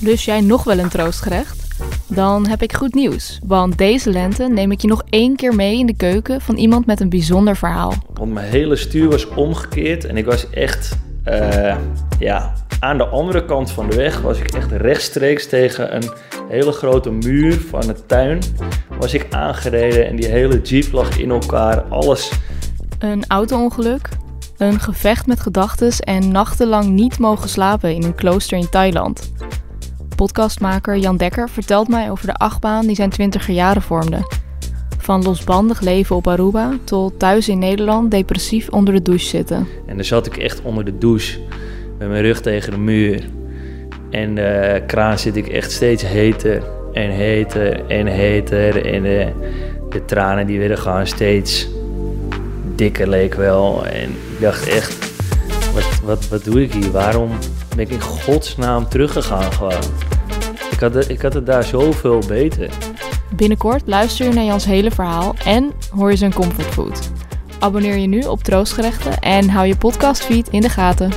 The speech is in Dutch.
Lust jij nog wel een troostgerecht? Dan heb ik goed nieuws, want deze lente neem ik je nog één keer mee in de keuken van iemand met een bijzonder verhaal. Want mijn hele stuur was omgekeerd en ik was echt, uh, ja, aan de andere kant van de weg was ik echt rechtstreeks tegen een hele grote muur van de tuin was ik aangereden en die hele jeep lag in elkaar, alles. Een auto-ongeluk, een gevecht met gedachten en nachtenlang niet mogen slapen in een klooster in Thailand. Podcastmaker Jan Dekker vertelt mij over de achtbaan die zijn twintiger jaren vormde. Van losbandig leven op Aruba tot thuis in Nederland depressief onder de douche zitten. En dan zat ik echt onder de douche met mijn rug tegen de muur. En de kraan zit ik echt steeds heter en heter en heter. En de, de tranen die werden gewoon steeds dikker leek wel. En ik dacht echt, wat, wat, wat doe ik hier? Waarom ben ik in godsnaam teruggegaan gewoon? Ik had, ik had het daar zoveel beter. Binnenkort luister je naar Jans hele verhaal en hoor je zijn comfortfood. Abonneer je nu op Troostgerechten en hou je podcastfeed in de gaten.